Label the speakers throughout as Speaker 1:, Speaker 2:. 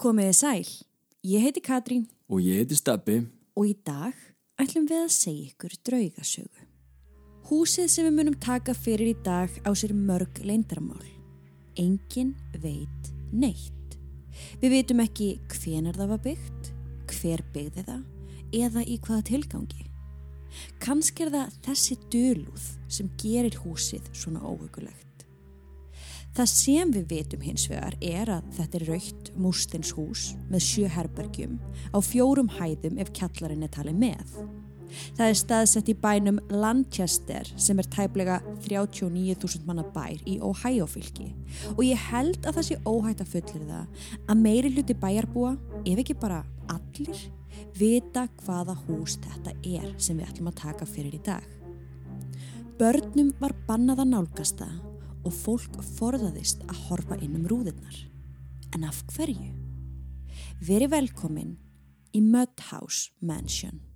Speaker 1: Komiði sæl, ég heiti Katrín
Speaker 2: Og ég heiti Stabbi.
Speaker 1: og í dag ætlum við að segja ykkur draugasögu. Húsið sem við munum taka fyrir í dag á sér mörg leindarmál. Engin veit neitt. Við vitum ekki hvenar það var byggt, hver byggði það eða í hvaða tilgangi. Kannski er það þessi dölúð sem gerir húsið svona óhugulegt. Það sem við vitum hins vegar er að þetta er raukt mústins hús með sjö herbergjum á fjórum hæðum ef kjallarinn er talið með. Það er staðsett í bænum Lanchester sem er tæplega 39.000 manna bær í Ohio fylki og ég held að það sé óhætt að fullir það að meiri hluti bæjarbúa, ef ekki bara allir, vita hvaða hús þetta er sem við ætlum að taka fyrir í dag. Börnum var bannað að nálgast það og fólk forðaðist að horfa inn um rúðirnar. En af hverju? Veri velkomin í Mudhouse Mansion.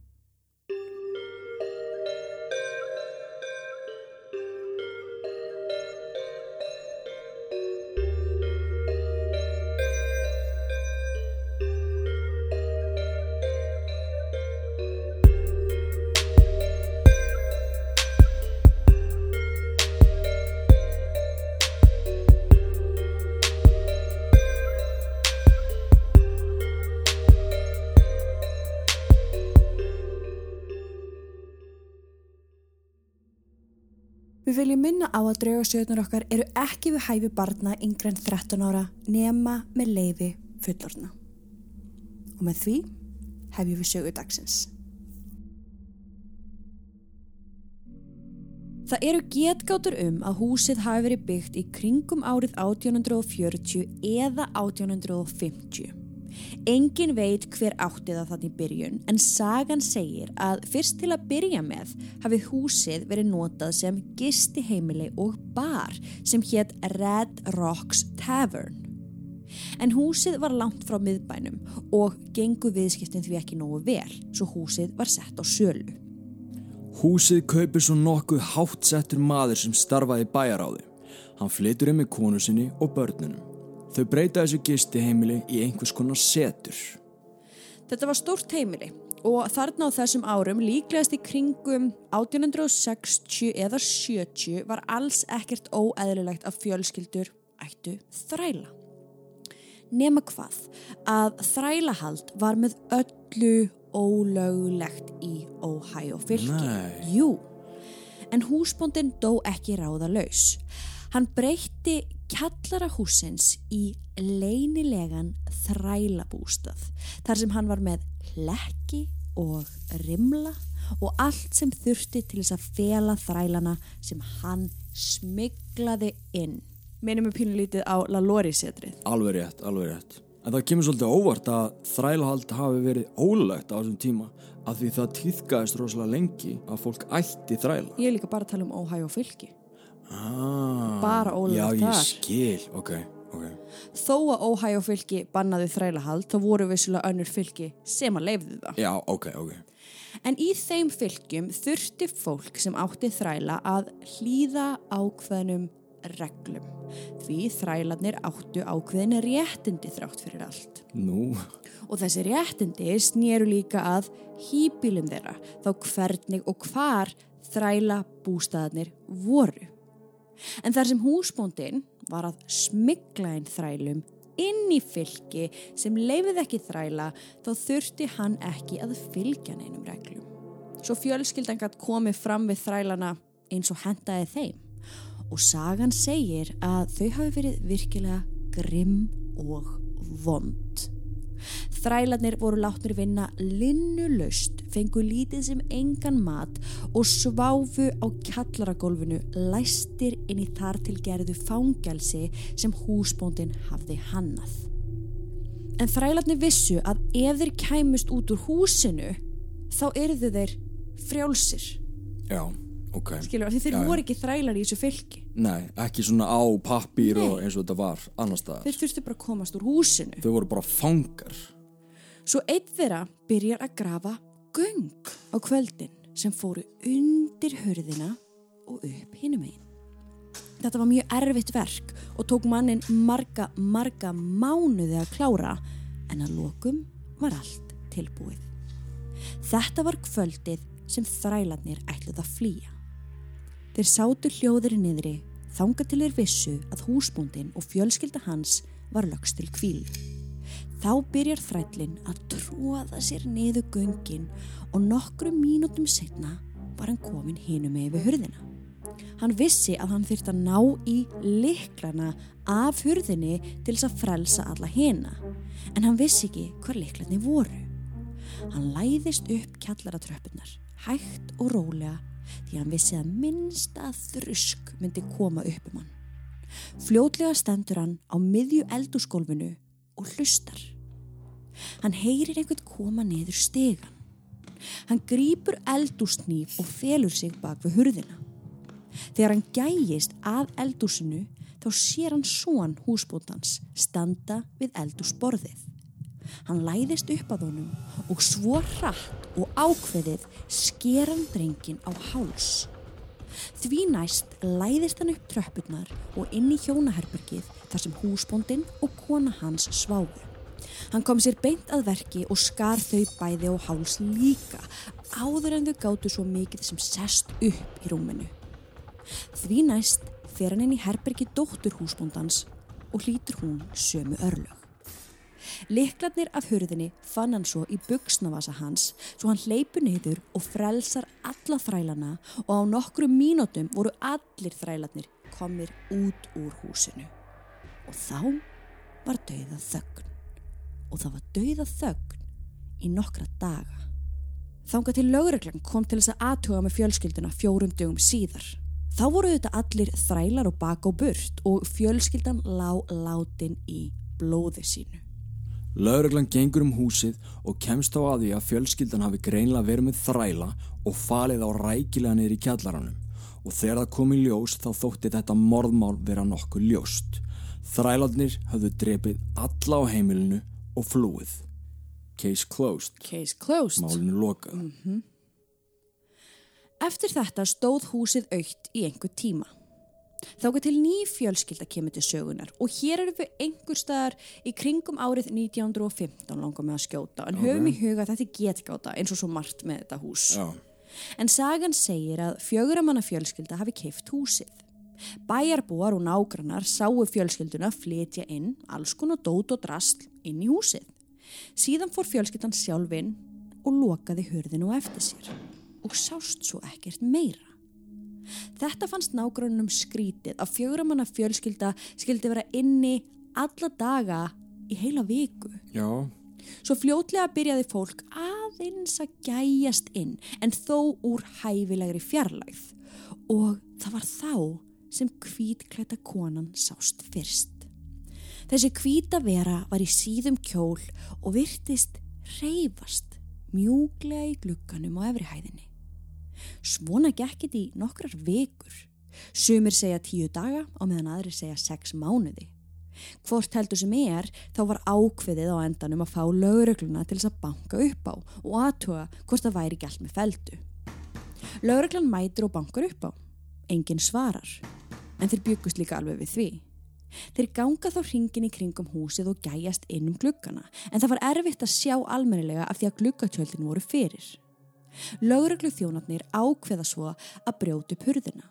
Speaker 1: Við viljum minna á að draugasögurnar okkar eru ekki við hæfi barna yngre en 13 ára nema með leiði fullorna. Og með því hefjum við sögu dagsins. Það eru getgátur um að húsið hafi verið byggt í kringum árið 1840 eða 1850. Engin veit hver átti það þannig byrjun en sagan segir að fyrst til að byrja með hafið húsið verið notað sem gisti heimili og bar sem hétt Red Rocks Tavern. En húsið var langt frá miðbænum og gengu viðskiptin því ekki nógu vel svo húsið var sett á sölu.
Speaker 2: Húsið kaupir svo nokkuð háttsettur maður sem starfaði bæjaráði. Hann flytur um með konu sinni og börnunum. Þau breyta þessu gisti heimili í einhvers konar setur.
Speaker 1: Þetta var stórt heimili og þarna á þessum árum líklegast í kringum 1860 eða 70 var alls ekkert óeðlilegt að fjölskyldur ættu þræla. Nema hvað að þrælahald var með öllu ólöglegt í Ohio fylki. Jú, en húsbóndin dó ekki ráða laus. Hann breytti kjallara húsins í leynilegan þrælabústað þar sem hann var með hlekki og rimla og allt sem þurfti til þess að fela þrælana sem hann smiglaði inn. Minnum við pínulítið á La Lori setrið.
Speaker 2: Alveg rétt, alveg rétt. En það kemur svolítið óvart að þrælahald hafi verið ólögt á þessum tíma af því það týðkaðist rosalega lengi að fólk ætti þræla.
Speaker 1: Ég er líka bara að tala um Ohio fylki.
Speaker 2: Ah,
Speaker 1: Bara ólöglegt
Speaker 2: Já, ég
Speaker 1: þar.
Speaker 2: skil, ok, ok.
Speaker 1: Þó að Ohio fylki bannaði þrælahald þá voru vissulega önnur fylki sem að leifðu það.
Speaker 2: Já, ok, ok.
Speaker 1: En í þeim fylgjum þurfti fólk sem átti þræla að hlýða ákveðnum reglum. Því þrælarnir áttu ákveðin réttindi þrátt fyrir allt.
Speaker 2: Nú,
Speaker 1: Og þessi réttindi snýru líka að hýbílum þeirra, þá hvernig og hvar þræla bústaðarnir voru. En þar sem húsbóndin var að smigla inn þrælum inn í fylki sem leifið ekki þræla þá þurfti hann ekki að fylgja neinum reglum. Svo fjölskyldan gætt komið fram við þrælana eins og hendaði þeim og sagan segir að þau hafi verið virkilega grimm og vond. Þrælarnir voru látnir vinna linnulöst, fengu lítið sem engan mat og sváfu á kjallaragólfinu læstir inn í þar til gerðu fangelsi sem húsbóndin hafði hannað. En þrælarnir vissu að ef þeir kæmust út úr húsinu þá erðu þeir frjálsir.
Speaker 2: já, ok.
Speaker 1: Skilur, því þeir
Speaker 2: já.
Speaker 1: voru ekki þrælar í þessu fylki.
Speaker 2: Nei, ekki svona á pappír
Speaker 1: Nei.
Speaker 2: og eins og þetta var annar staðar.
Speaker 1: Þeir þurftu bara að komast úr húsinu.
Speaker 2: Þau voru bara fangar.
Speaker 1: Svo einn þeirra byrjar að grafa göng á kvöldin sem fóru undir hörðina og upp hinum einn. Þetta var mjög erfitt verk og tók mannin marga, marga mánuði að klára en að lokum var allt tilbúið. Þetta var kvöldið sem þrælarnir ætluð að flýja. Þeir sátu hljóðir niðri þanga til þeir vissu að húsbúndin og fjölskylda hans var lögst til kvíl. Þá byrjar þrællin að tróða sér niður göngin og nokkru mínútum setna var hann komin hinu með yfir hurðina. Hann vissi að hann þurfti að ná í liklana af hurðinni til þess að frelsa alla hina en hann vissi ekki hver liklani voru. Hann læðist upp kjallaratröppunar, hægt og rólega því hann vissi að minnsta þrusk myndi koma upp um hann. Fljótlega stendur hann á miðju eldurskólfinu og hlustar. Hann heyrir einhvern koma niður stegan. Hann grýpur eldúsnýf og felur sig bak við hurðina. Þegar hann gægist að eldúsinu þá sér hann són húsbótans standa við eldúsborðið. Hann læðist upp að honum og svo hratt og ákveðið sker hann drengin á háls. Því næst læðist hann upp tröppurnar og inn í hjónaherbergið þar sem húsbóndin og kona hans sváðu. Hann kom sér beint að verki og skar þau bæði á háls líka áður en þau gáttu svo mikið sem sest upp í rúminu. Því næst fer hann inn í herbergi dóttur húsbóndans og hlýtur hún sömu örlög. Liklarnir af hurðinni fann hann svo í buksnavasa hans svo hann hleypur niður og frelsar alla þrælana og á nokkru mínútum voru allir þrælarnir komir út úr húsinu. Og þá var dauða þögn og það var dauða þögn í nokkra daga. Þánga til lögreglan kom til þess að aðtuga með fjölskylduna fjórum dögum síðar. Þá voru þetta allir þrælar og bak og burt og fjölskyldan lá látin í blóði sínu.
Speaker 2: Lauruglan gengur um húsið og kemst á að því að fjölskyldan hafi greinlega verið með þræla og falið á rækilega niður í kjallaranum og þegar það kom í ljós þá þótti þetta morðmál vera nokkuð ljóst. Þrælarnir höfðu drepið alla á heimilinu og flúið. Case closed.
Speaker 1: Case closed.
Speaker 2: Málinu lokað.
Speaker 1: Mm -hmm. Eftir þetta stóð húsið aukt í einhver tíma. Þáka til ný fjölskylda kemur til sögunar og hér eru við einhver staðar í kringum árið 1915 langar með að skjóta en okay. höfum í huga að þetta er getgáta eins og svo margt með þetta hús.
Speaker 2: Já.
Speaker 1: En sagan segir að fjöguramanna fjölskylda hafi keift húsið. Bæjarbúar og nágrannar sáu fjölskylduna flytja inn alls konar dót og drasl inn í húsið. Síðan fór fjölskyldan sjálf inn og lokaði hörðinu eftir sér og sást svo ekkert meira. Þetta fannst nágrunum skrítið að fjöguramanna fjölskylda skildi vera inni alla daga í heila viku.
Speaker 2: Já.
Speaker 1: Svo fljótlega byrjaði fólk aðeins að gæjast inn en þó úr hæfilegri fjarlægð og það var þá sem kvítklæta konan sást fyrst. Þessi kvíta vera var í síðum kjól og virtist reyfast mjúglega í glukkanum á efrihæðinni. Svona gekkit í nokkrar vekur. Sumir segja tíu daga og meðan aðri segja sex mánuði. Hvort heldur sem er þá var ákveðið á endanum að fá lögregluna til þess að banka upp á og aðtuga hvort það væri gælt með feldu. Lögreglan mætir og bankar upp á. Engin svarar. En þeir byggust líka alveg við því. Þeir ganga þá hringin í kringum húsið og gæjast inn um glukkana en það var erfitt að sjá almennilega af því að glukkatjöldin voru fyrir. Lögreglu þjónarnir ákveða svo að brjótu purðina.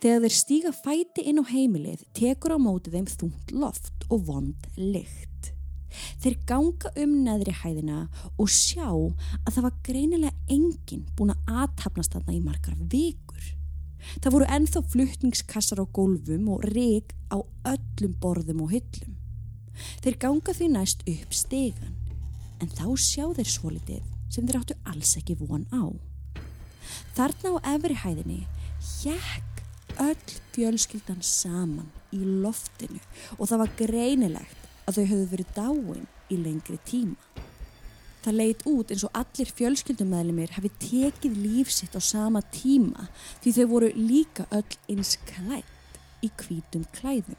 Speaker 1: Þegar þeir stíga fæti inn á heimilið tekur á mótið þeim þungt loft og vond lykt. Þeir ganga um neðri hæðina og sjá að það var greinilega enginn búin að aðtapnast þarna í margar vikur. Það voru enþá fluttningskassar á gólfum og reg á öllum borðum og hyllum. Þeir ganga því næst upp stegan en þá sjá þeir svolítið sem þeir áttu alls ekki von á. Þarna á efri hæðinni hjekk öll fjölskyldan saman í loftinu og það var greinilegt að þau höfðu verið dáin í lengri tíma. Það leitt út eins og allir fjölskyldumæðlimir hafi tekið lífsitt á sama tíma því þau voru líka öll eins klætt í hvítum klæðum.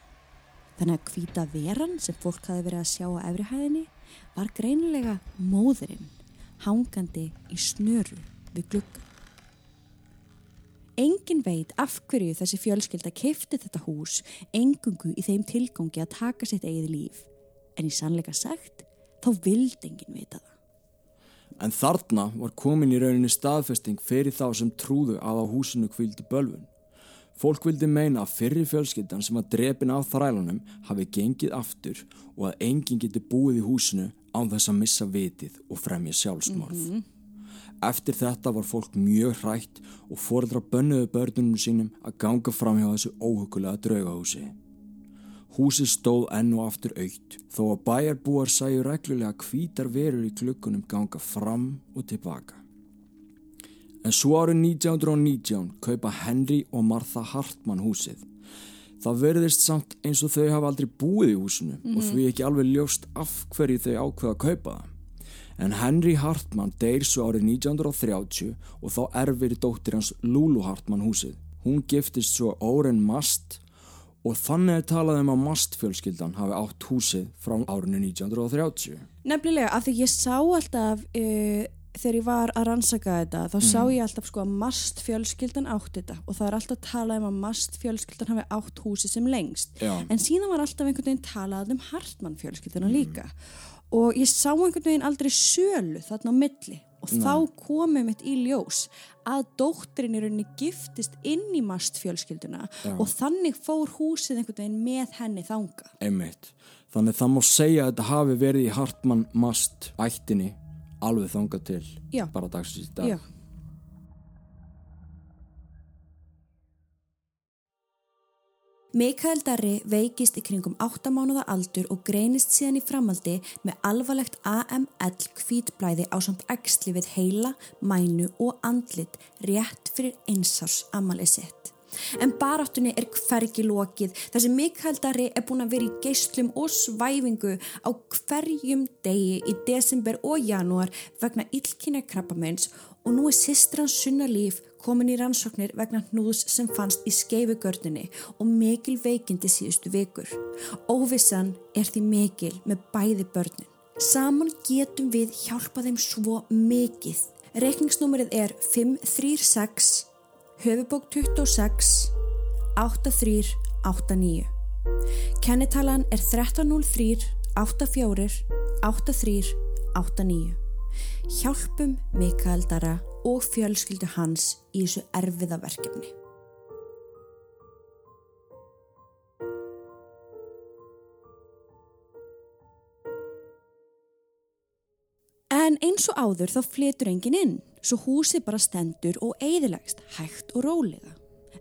Speaker 1: Þannig að hvíta veran sem fólk hafi verið að sjá á efrihæðinni var greinilega móðurinn hangandi í snöru við glugga. Engin veit af hverju þessi fjölskylda kefti þetta hús engungu í þeim tilgangi að taka sitt eigið líf en í sannleika sagt þá vildi enginn vita það.
Speaker 2: En þarna var komin í rauninni staðfesting fyrir þá sem trúðu að á húsinu kvildi bölvun. Fólk vildi meina að fyrri fjölskyldan sem var drepin af þrælunum hafi gengið aftur og að enginn geti búið í húsinu án þess að missa vitið og fremja sjálfsmorð. Mm -hmm. Eftir þetta var fólk mjög hrætt og fórðra bönnuðu börnunum sínum að ganga fram hjá þessu óhugulega draugahúsi. Húsi stóð enn og aftur aukt þó að bæjarbúar sæju reglulega hvítar verur í klukkunum ganga fram og tilbaka. En svo árið 1919 kaupa Henry og Martha Hartmann húsið. Það verðist samt eins og þau hafa aldrei búið í húsinu mm -hmm. og því ekki alveg ljóst af hverju þau ákveða að kaupa það. En Henry Hartmann deyr svo árið 1930 og þá erfir dóttir hans Lulu Hartmann húsið. Hún giftist svo Oren Mast og þannig er talað um að Mast-fjölskyldan hafi átt húsið frá árinu 1930.
Speaker 1: Nefnilega, af því ég sá alltaf... Uh þegar ég var að rannsaka þetta þá mm. sá ég alltaf sko að mast fjölskyldan átt þetta og það er alltaf talað um að mast fjölskyldan hafi átt húsi sem lengst
Speaker 2: Já.
Speaker 1: en síðan var alltaf einhvern veginn talað um Hartmann fjölskyldana mm. líka og ég sá einhvern veginn aldrei sölu þarna á milli og Nei. þá komið mitt í ljós að dóttirinn í rauninni giftist inn í mast fjölskylduna Já. og þannig fór húsið einhvern veginn með henni þanga
Speaker 2: Einmitt. Þannig það má segja að þetta hafi verið í Hartmann mast ættinni alveg þangað til
Speaker 1: Já.
Speaker 2: bara dagsins í dag
Speaker 1: Já. Mikael Darri veikist í kringum 8 mánuða aldur og greinist síðan í framaldi með alvarlegt AML kvítblæði á samt eksli við heila, mænu og andlit rétt fyrir einsars amalið sitt. En baráttunni er hvergi lokið þar sem Mikael Darri er búin að vera í geyslum og svæfingu á hverjum degi í desember og janúar vegna illkynna krabbamenns og nú er sýstrans sunna líf komin í rannsóknir vegna hnúðs sem fannst í skeifugörninni og mikil veikindi síðustu vikur. Óvissan er því mikil með bæði börnin. Saman getum við hjálpa þeim svo mikið. Rekningsnúmerið er 536 höfubók 26 8389 Kennitalan er 1303 84 83 89 Hjálpum Mikael Dara og fjölskyldu hans í þessu erfiða verkefni En eins og áður þá fletur engin inn svo húsið bara stendur og eigðilegst hægt og rólega.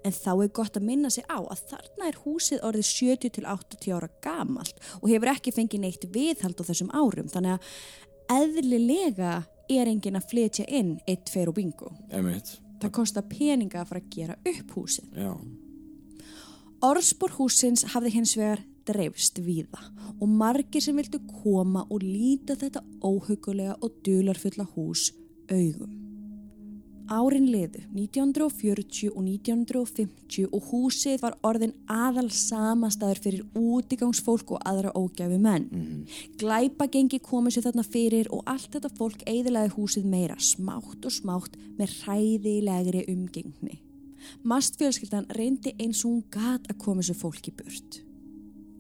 Speaker 1: En þá er gott að minna sig á að þarna er húsið orðið 70 til 80 ára gamalt og hefur ekki fengið neitt viðhald á þessum árum þannig að eðlilega er engin að fletja inn eitt, tveir og bingo.
Speaker 2: Emitt.
Speaker 1: Það kostar peninga að fara að gera upp húsið.
Speaker 2: Já.
Speaker 1: Orðspór húsins hafði hins vegar dreifst víða og margir sem vildu koma og líta þetta óhugulega og dularfulla hús augum. Árin liðu 1940 og 1950 og húsið var orðin aðal samastæður fyrir útigangsfólk og aðra ógæfi menn. Mm -hmm. Glæpa gengi komið sér þarna fyrir og allt þetta fólk eiðilaði húsið meira smátt og smátt með hræðilegri umgengni. Mastfjölskyldan reyndi eins og hún gat að komið sér fólk í burt.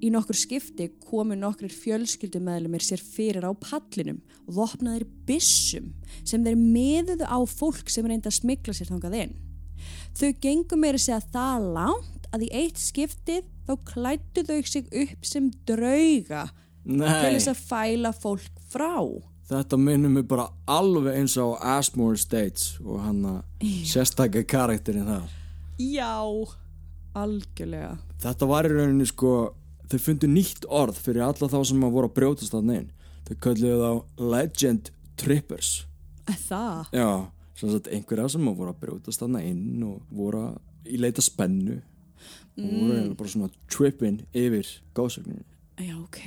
Speaker 1: Í nokkur skipti komu nokkur fjölskyldumæðlumir sér fyrir á pallinum og vopnaðir bissum sem þeir meðuðu á fólk sem reynda að smikla sér þangað inn. Þau gengum meira segja það langt að í eitt skiptið þá klættu þau sig upp sem drauga
Speaker 2: Nei.
Speaker 1: til þess að fæla fólk frá.
Speaker 2: Þetta minnum við bara alveg eins á Asmore States og hann að sérstakka karakterinn þar.
Speaker 1: Já, algjörlega.
Speaker 2: Þetta var í rauninni sko þau fundu nýtt orð fyrir alla þá sem að voru að brjótast þarna inn þau kölluðu þá Legend Trippers
Speaker 1: Það?
Speaker 2: Já, sem sagt einhverja sem að voru að brjótast þarna inn og voru að í leita spennu mm. og voru mm. bara svona trippin yfir góðsögninu
Speaker 1: Já, ok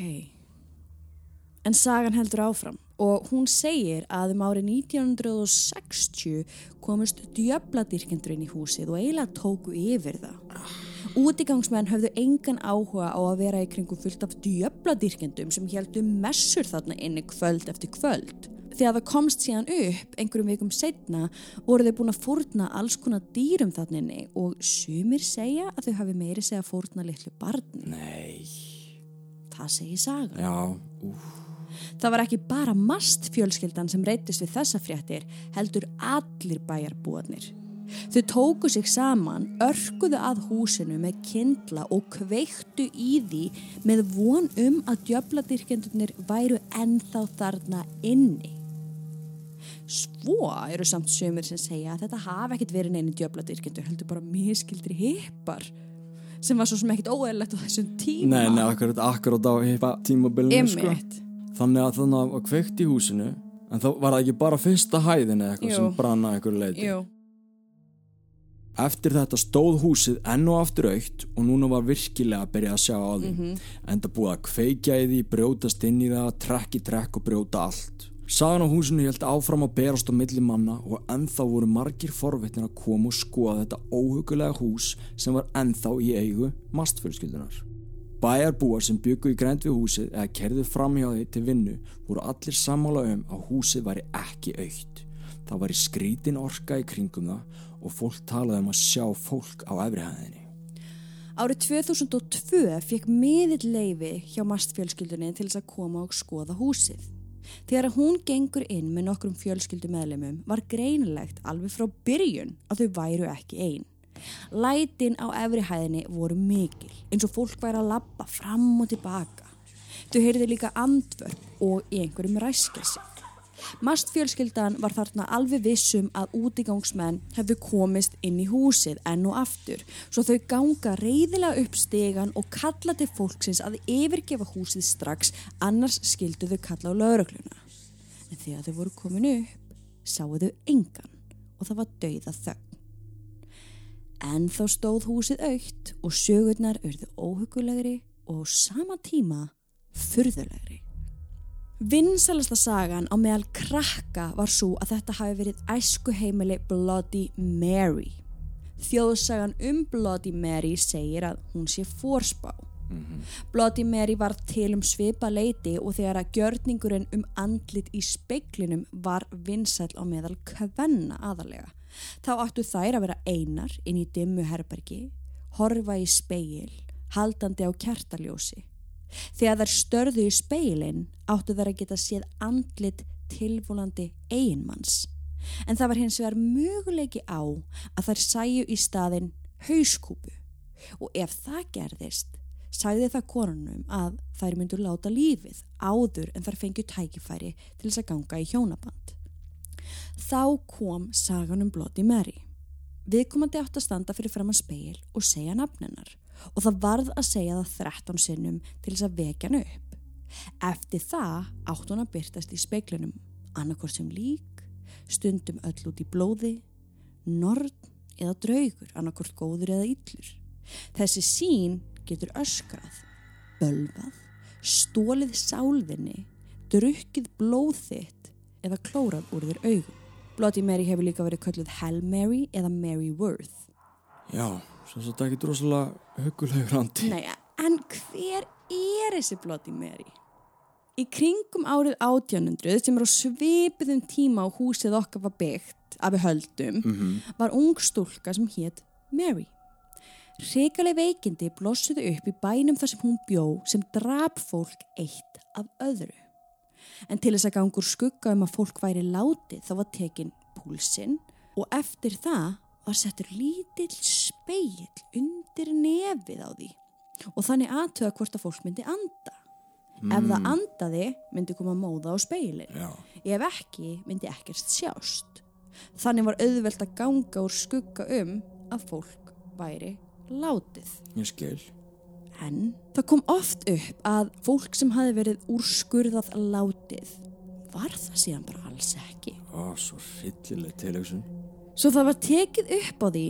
Speaker 1: En sagan heldur áfram og hún segir að um árið 1960 komist djöbladyrkendur inn í húsið og eiginlega tóku yfir það ah Útigangsmenn höfðu engan áhuga á að vera í kringum fullt af djöbladýrkendum sem heldu messur þarna inni kvöld eftir kvöld. Þegar það komst síðan upp einhverjum vikum setna voru þau búin að fórna alls konar dýrum þarna inni og sumir segja að þau hafi meiri segja fórna litlu barn.
Speaker 2: Nei.
Speaker 1: Það segir saga.
Speaker 2: Já, úf.
Speaker 1: Það var ekki bara mast fjölskyldan sem reytist við þessa fréttir, heldur allir bæjarbúarnir. Þau tóku sig saman, örkuðu að húsinu með kindla og kveiktu í því með von um að djöbladyrkjendunir væru ennþá þarna inni. Svo eru samt sömur sem segja að þetta hafi ekkit verið neini djöbladyrkjendur, heldur bara miskildri hippar sem var svo sem ekkit óeðlegt á þessum tíma.
Speaker 2: Nei, nei, akkurat, akkurat á hippa tímabilinu sko. Þannig að þannig að kveikt í húsinu en þá var það ekki bara fyrsta hæðin eða eitthvað
Speaker 1: Jú.
Speaker 2: sem branna einhverju leiti.
Speaker 1: Jú.
Speaker 2: Eftir þetta stóð húsið enn og aftur aukt og núna var virkilega að byrja að sjá á því.
Speaker 1: Mhm.
Speaker 2: En það búið að kveikja í því, brjótast inn í það, trekk í trekk og brjóta allt. Sagan á húsinu held áfram að berast á milli manna og ennþá voru margir forvitnir að koma og skoða þetta óhugulega hús sem var ennþá í eigu mastfjölskyldunar. Bæjarbúar sem byggu í grænt við húsið eða kerðu fram hjá því til vinnu voru allir sammála um að húsið væri ekki aukt. Það var í skrítin orka í kringum það og fólk talaði um að sjá fólk á efrihæðinni.
Speaker 1: Árið 2002 fekk miðill leifi hjá mastfjölskyldunni til þess að koma og skoða húsið. Þegar að hún gengur inn með nokkrum fjölskyldumeðlemum var greinilegt alveg frá byrjun að þau væru ekki einn. Lætin á efrihæðinni voru mikil, eins og fólk væri að labba fram og tilbaka. Þau heyrði líka andvörp og einhverjum ræskilsi. Mastfjölskyldan var þarna alveg vissum að útigangsmenn hefðu komist inn í húsið enn og aftur svo þau ganga reyðilega upp stegan og kalla til fólksins að yfirgefa húsið strax annars skildu þau kalla á laurugluna. En þegar þau voru komin upp sáu þau engan og það var dauða þögn. En þá stóð húsið aukt og sögurnar urðu óhugulegri og á sama tíma furðulegri. Vinsalasta sagan á meðal krakka var svo að þetta hafi verið æsku heimili Bloody Mary. Þjóðsagan um Bloody Mary segir að hún sé fórspá. Bloody Mary var til um svipa leiti og þegar að gjörningurinn um andlit í speiklinum var vinsæl á meðal kvenna aðalega. Þá áttu þær að vera einar inn í dimmu herbergi, horfa í speil, haldandi á kertaljósi. Þegar þær störðu í speilin áttu þær að geta séð andlit tilvólandi eiginmanns. En það var hins vegar möguleiki á að þær sæju í staðin hauskúpu og ef það gerðist sagði það konunum að þær myndu láta lífið áður en þær fengju tækifæri til þess að ganga í hjónaband. Þá kom sagan um Bloody Mary. Viðkomandi átt að standa fyrir fram að speil og segja nafnennar og það varð að segja það 13 sinnum til þess að vekja hann upp. Eftir það átt hún að byrtast í speiklunum, annarkort sem lík, stundum öll út í blóði, norn eða draugur, annarkort góður eða yllur. Þessi sín getur öskrað, bölvað, stólið sálðinni, drukkið blóð þitt eða klórað úr þér augum. Bloody Mary hefur líka verið kölluð Hell Mary eða Mary Worth.
Speaker 2: Já, svo þetta ekki drosalega hugulegur andi.
Speaker 1: Nei, en hver er þessi Bloody Mary? Í kringum árið 1800 sem er á svipiðum tíma á húsið okkar var byggt við höldum var ung stúlka sem hétt Mary. Hrikaleg veikindi blossuðu upp í bænum þar sem hún bjó sem drap fólk eitt af öðru. En til þess að gangur skugga um að fólk væri látið þá var tekin púlsinn og eftir það var settur lítill speill undir nefið á því og þannig aðtöða hvort að fólk myndi anda. Ef það andaði myndi koma móða á speilin.
Speaker 2: Já,
Speaker 1: Ef ekki myndi ekkert sjást. Þannig var auðvelt að ganga úr skugga um að fólk væri látið.
Speaker 2: ég skil.
Speaker 1: En það kom oft upp að fólk sem hafi verið úrskurðað látið var það síðan bara alls ekki.
Speaker 2: Ó, svo hryllileg tilhugsun.
Speaker 1: Svo það var tekið upp á því,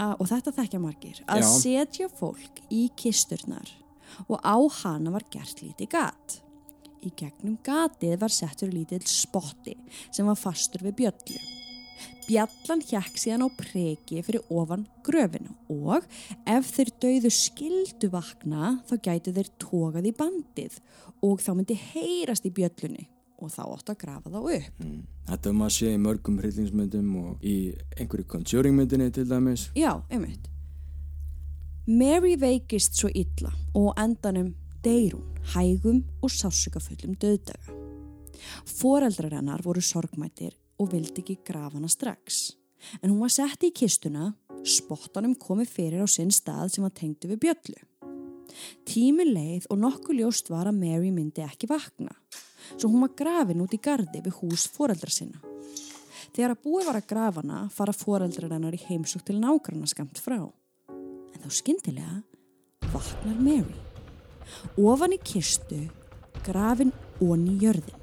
Speaker 1: að, og þetta þekkja margir, að
Speaker 2: Já.
Speaker 1: setja fólk í kisturnar og á hana var gert lítið gat. Í gegnum gatið var settur lítill spotti sem var fastur við bjöllu. Bjallan hjekk síðan á preki fyrir ofan gröfina og ef þeir dauðu skildu vakna þá gætu þeir tókað í bandið og þá myndi heyrast í bjöllunni og þá átt að grafa þá upp.
Speaker 2: Mm. Þetta er maður að sé í mörgum hryllingsmyndum og í einhverju Conjuring myndinni til dæmis.
Speaker 1: Já, einmitt. Mary veikist svo illa og endanum deyr hún hægum og sásugafullum döðdaga. Foreldrar hennar voru sorgmættir og vildi ekki grafa hana strax. En hún var sett í kistuna, spottanum komið fyrir á sinn stað sem var tengdu við bjöllu. Tími leið og nokkuð ljóst var að Mary myndi ekki vakna, svo hún var grafin út í gardi við hús foreldra sinna. Þegar að búið var að grafa hana fara foreldrar hennar í heimsók til nágranna skamt frá. En þá skyndilega vaknar Mary. Ofan í kistu, grafin onni jörðinni.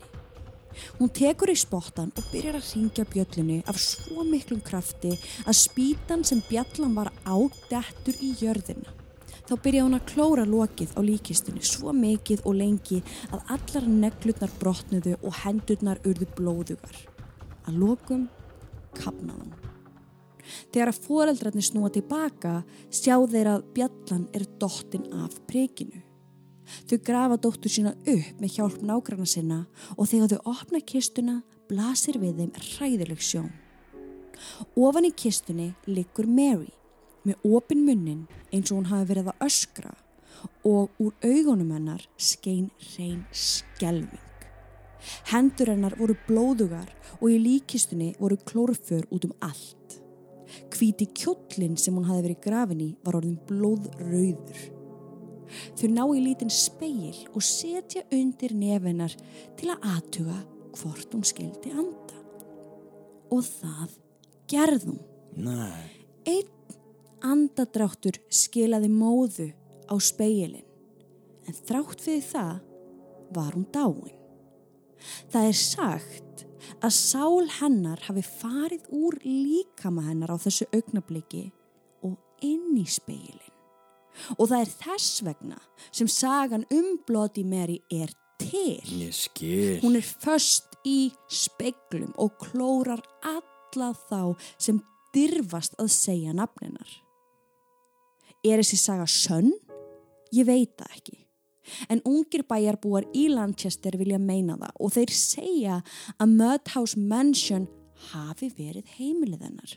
Speaker 1: Hún tekur í spottan og byrjar að ringja bjöllunni af svo miklum krafti að spýtan sem bjallan var á dettur í jörðina. Þá byrja hún að klóra lokið á líkistunni svo mikið og lengi að allar neglutnar brotnuðu og hendurnar urðu blóðugar. Að lokum kapnaðum. Þegar að foreldrarnir snúa tilbaka sjá þeir að bjallan er dottin af prekinu. Þau grafa dóttur sína upp með hjálp nágranna sinna og þegar þau opna kistuna blasir við þeim ræðileg sjón. Ofan í kistunni liggur Mary með opin munnin eins og hún hafi verið að öskra og úr augunum hennar skein reyn skelving. Hendur hennar voru blóðugar og í líkistunni voru klórfur út um allt. Hvíti kjóllin sem hún hafi verið grafin í var orðin blóðrauður. Þau ná í lítinn speil og setja undir nefennar til að aðtuga hvort hún skildi anda. Og það gerðum.
Speaker 2: Nei.
Speaker 1: Einn andadráttur skilaði móðu á speilin en þrátt fyrir það var hún dáin. Það er sagt að sál hennar hafi farið úr líkama hennar á þessu augnabliki og inn í speilin. Og það er þess vegna sem sagan um Bloody Mary er til. Hún er först í speiklum og klórar alla þá sem dyrfast að segja nafninar. Er þessi saga sönn? Ég veit það ekki. En ungir bæjarbúar í Lanchester vilja meina það og þeir segja að Mudhouse Mansion hafi verið heimilið hennar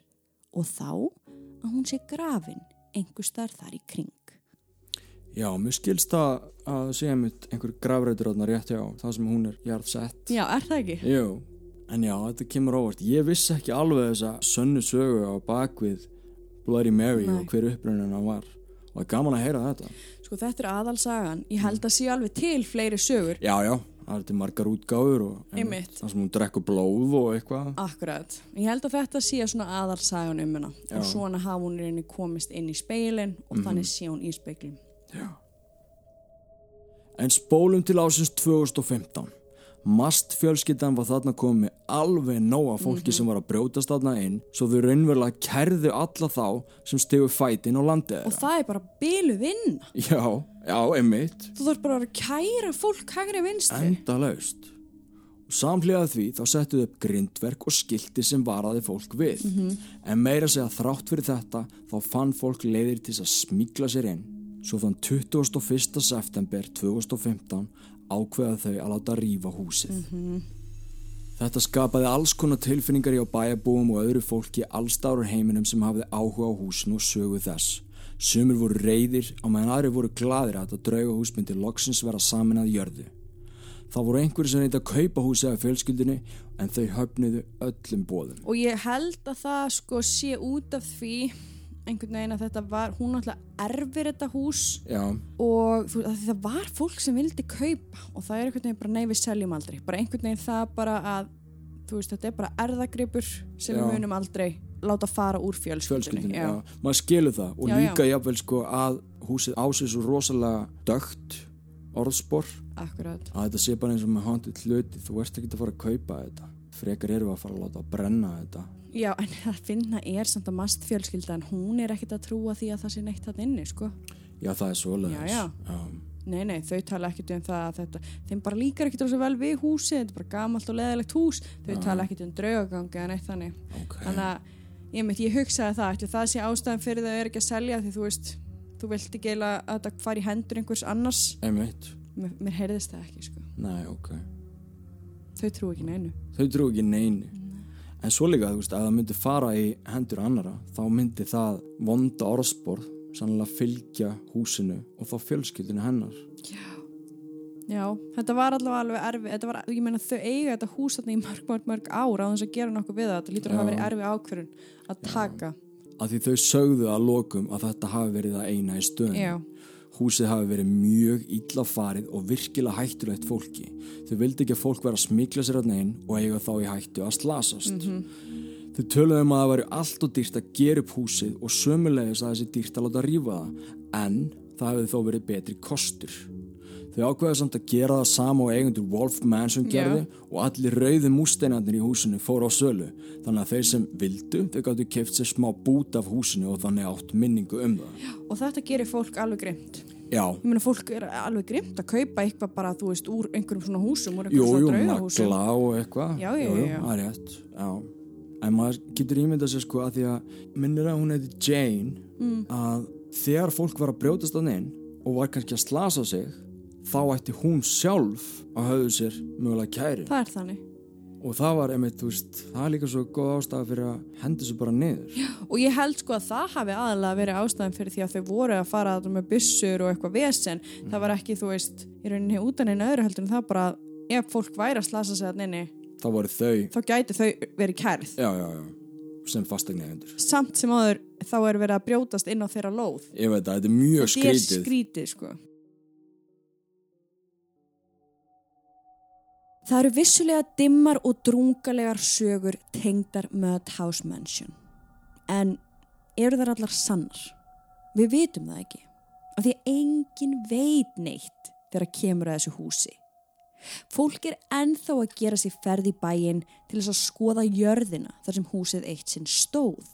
Speaker 1: og þá að hún sé grafin einhver starf þar í kring.
Speaker 2: Já, mér skilst það að segja mitt einhver grafrætur átna rétt hjá það sem hún er jarðsett.
Speaker 1: Já, er það ekki?
Speaker 2: Jú, en já, þetta kemur óvart. Ég vissi ekki alveg þessa sönnu sögu á bakvið Bloody Mary
Speaker 1: Nei.
Speaker 2: og hver uppröndin hann var. Og það er gaman að heyra þetta.
Speaker 1: Sko þetta er aðalsagan. Ég held að sé alveg til fleiri sögur.
Speaker 2: Já, já, það er til margar útgáfur og það sem hún drekkur blóð og eitthvað.
Speaker 1: Akkurat. Ég held að þetta sé svona aðalsagan um.
Speaker 2: Já.
Speaker 1: Og svona hafa hún rauninni komist inn í speilin og þannig sé hún í speiklum.
Speaker 2: Já. En spólum til ásins 2015. Mast fjölskyldan var þarna komið alveg nóga fólki sem var að brjótast þarna inn svo þau raunverulega kærðu alla þá sem stegu fætin á landið
Speaker 1: Og
Speaker 2: þeirra.
Speaker 1: það er bara bylu vinna.
Speaker 2: Já, já, einmitt.
Speaker 1: Þú þarf bara að kæra fólk hægri vinstri.
Speaker 2: Enda laust. Og samhliða því þá settuðu upp grindverk og skilti sem varaði fólk við. En meira segja þrátt fyrir þetta þá fann fólk leiðir til að smíkla sér inn. Svo þann 21. september 2015 ákveða þau að láta rífa húsið. Þetta skapaði alls konar tilfinningar hjá bæjabúum og öðru fólki allstárur heiminum sem hafði áhuga á húsinu og sögu þess. Sumir voru reyðir á meðan aðri voru gladir að þetta draugahús myndi loksins vera samin að jörðu. Það voru einhverju sem reyndi að kaupa húsið af fjölskyldinni en þau höfnuðu öllum bóðum.
Speaker 1: Og ég held að það sko sé út af því einhvern veginn að þetta var, hún náttúrulega erfir þetta hús
Speaker 2: Já,
Speaker 1: og þú, að það var fólk sem vildi kaupa og það er einhvern veginn bara nei við seljum aldrei. Bara einhvern veginn það bara að þú veist þetta er bara erðagripur sem
Speaker 2: Já.
Speaker 1: við munum aldrei láta fara úr fjölskyldinni
Speaker 2: já. Maður skilur það og
Speaker 1: Já,
Speaker 2: líka jafnvel sko að húsið ásið svo rosalega dögt orðspor.
Speaker 1: Akkurat.
Speaker 2: Að þetta sé bara eins og með handið hluti. Þú ert ekki að fara að kaupa þetta frekar eru að fara að láta að brenna þetta.
Speaker 1: Já en það finna er samt að mast fjölskyldan hún er ekkit að trúa því að það sé neitt það inni sko.
Speaker 2: Já það er svoleiðis.
Speaker 1: Já, já. nei nei þau tala ekkit um það að þetta þeim bara líkar ekkit rosa vel við húsið þetta er bara gamalt og leðilegt hús. Þau tala ekkit um draugagangi eða neitt þannig.
Speaker 2: Ok,
Speaker 1: þannig að ég, mitt, ég hugsaði það ætli það sé ástæðan fyrir þau er ekki að selja því þú veist þú vilt ekki að þetta fari í hendur einhvers annars. Mér, heyrðist það ekki sko.
Speaker 2: nei, ok,
Speaker 1: þau trú ekki neinu.
Speaker 2: Þau trú ekki neinu. En svo líka, þú veist, að það myndi fara í hendur annara, þá myndi það vonda orðspor sannlega fylgja húsinu og þá fjölskyldinu hennar.
Speaker 1: Já, Já, þetta var allavega alveg erfi, þetta var, ég meina þau eiga þetta hús þarna í mörg, mörg, mörg ára á þess að gera nokkuð við það, þetta lítur að hafa verið erfi ákverðun að taka.
Speaker 2: Að því þau sögðu að lokum að þetta hafi verið það eina í stöðun.
Speaker 1: Já.
Speaker 2: Húsið hafi verið mjög illa farið og virkilega hættulegt fólki. Þau vildi ekki að fólk vera að smikla sér að neinn og eiga þá í hættu að slasast. Þau töluðu um að það væri allt og dýrt að gera upp húsið og sömulegis að þessi dýrt að láta rífa það, en það hefði þó verið betri kostur. Þau ákveða samt að gera það sama og eigundur Wolf Mansion gerði og allir rauði músteinarnir í húsinu fóru á sölu. Þannig að þeir sem vildu, þau gáttu keft sér smá bút af húsinu og þannig átt minningu um það.
Speaker 1: Og þetta gerir fólk alveg grimt.
Speaker 2: Já,
Speaker 1: Ég meina fólk er alveg grimt að kaupa eitthvað bara, þú veist, úr einhverjum svona húsum, úr
Speaker 2: jú,
Speaker 1: einhverjum
Speaker 2: jú,
Speaker 1: svona draugahúsum.
Speaker 2: nagla og eitthvað.
Speaker 1: Já, já,
Speaker 2: jú, jú,
Speaker 1: já.
Speaker 2: Það er rétt, já. En maður getur ímyndað sér sko að því að minnir að hún heiti Jane
Speaker 1: Mm.
Speaker 2: að þegar fólk var að brjótast að neinn og var kannski að slasa sig þá ætti hún sjálf að höfðu sér mögulega kæri
Speaker 1: Það er þannig.
Speaker 2: og það var einmitt, þú veist, það er líka svo góð ástæða fyrir að henda sér bara niður já,
Speaker 1: Og ég held sko að það hafi aðalega verið ástæðan fyrir því að þau voru að fara þarna með byssur og eitthvað vesen. Það var ekki, þú veist, í rauninni utan einu öðru heldur en það bara að ef fólk væri að slasa sig að nynni,
Speaker 2: þá voru þau
Speaker 1: þá gæti þau verið kærð.
Speaker 2: já, já, já, sem fastegna eigendur
Speaker 1: Samt sem áður þá er verið að brjótast inn á þeirra lóð.
Speaker 2: ég veit að þetta er mjög
Speaker 1: er
Speaker 2: skrítið
Speaker 1: skrítið, sko. Það eru vissulega dimmar og drungalegar sögur tengdar Mudhouse Mansion. En eru þar allar sannar? Við vitum það ekki. Af því að enginn veit neitt þegar kemur að þessu húsi. Fólk er ennþá að gera sér ferð í bæinn til þess að skoða jörðina þar sem húsið eitt sinn stóð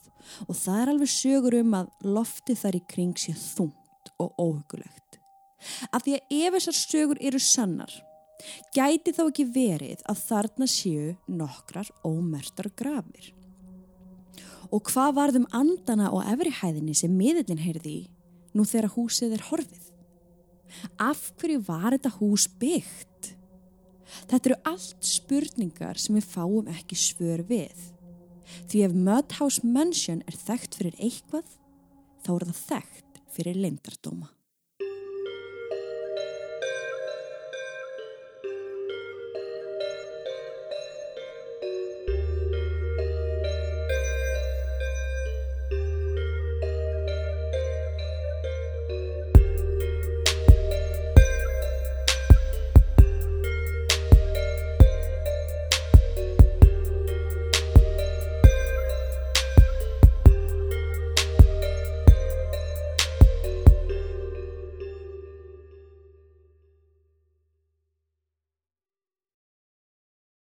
Speaker 1: og það er alveg sögur um að loftið þar í kring sé þungt og óhugulegt. Af því að ef þessar sögur eru sannar, gæti þá ekki verið að þarna séu nokkrar ómertar grafir. Og hvað varðum andana og efrihæðinni sem miðillin heyrði í nú þegar húsið er horfið? Af hverju var þetta hús byggt? Þetta eru allt spurningar sem við fáum ekki svör við. Því ef Mudhouse Mansion er þekkt fyrir eitthvað, þá er það þekkt fyrir leindardóma.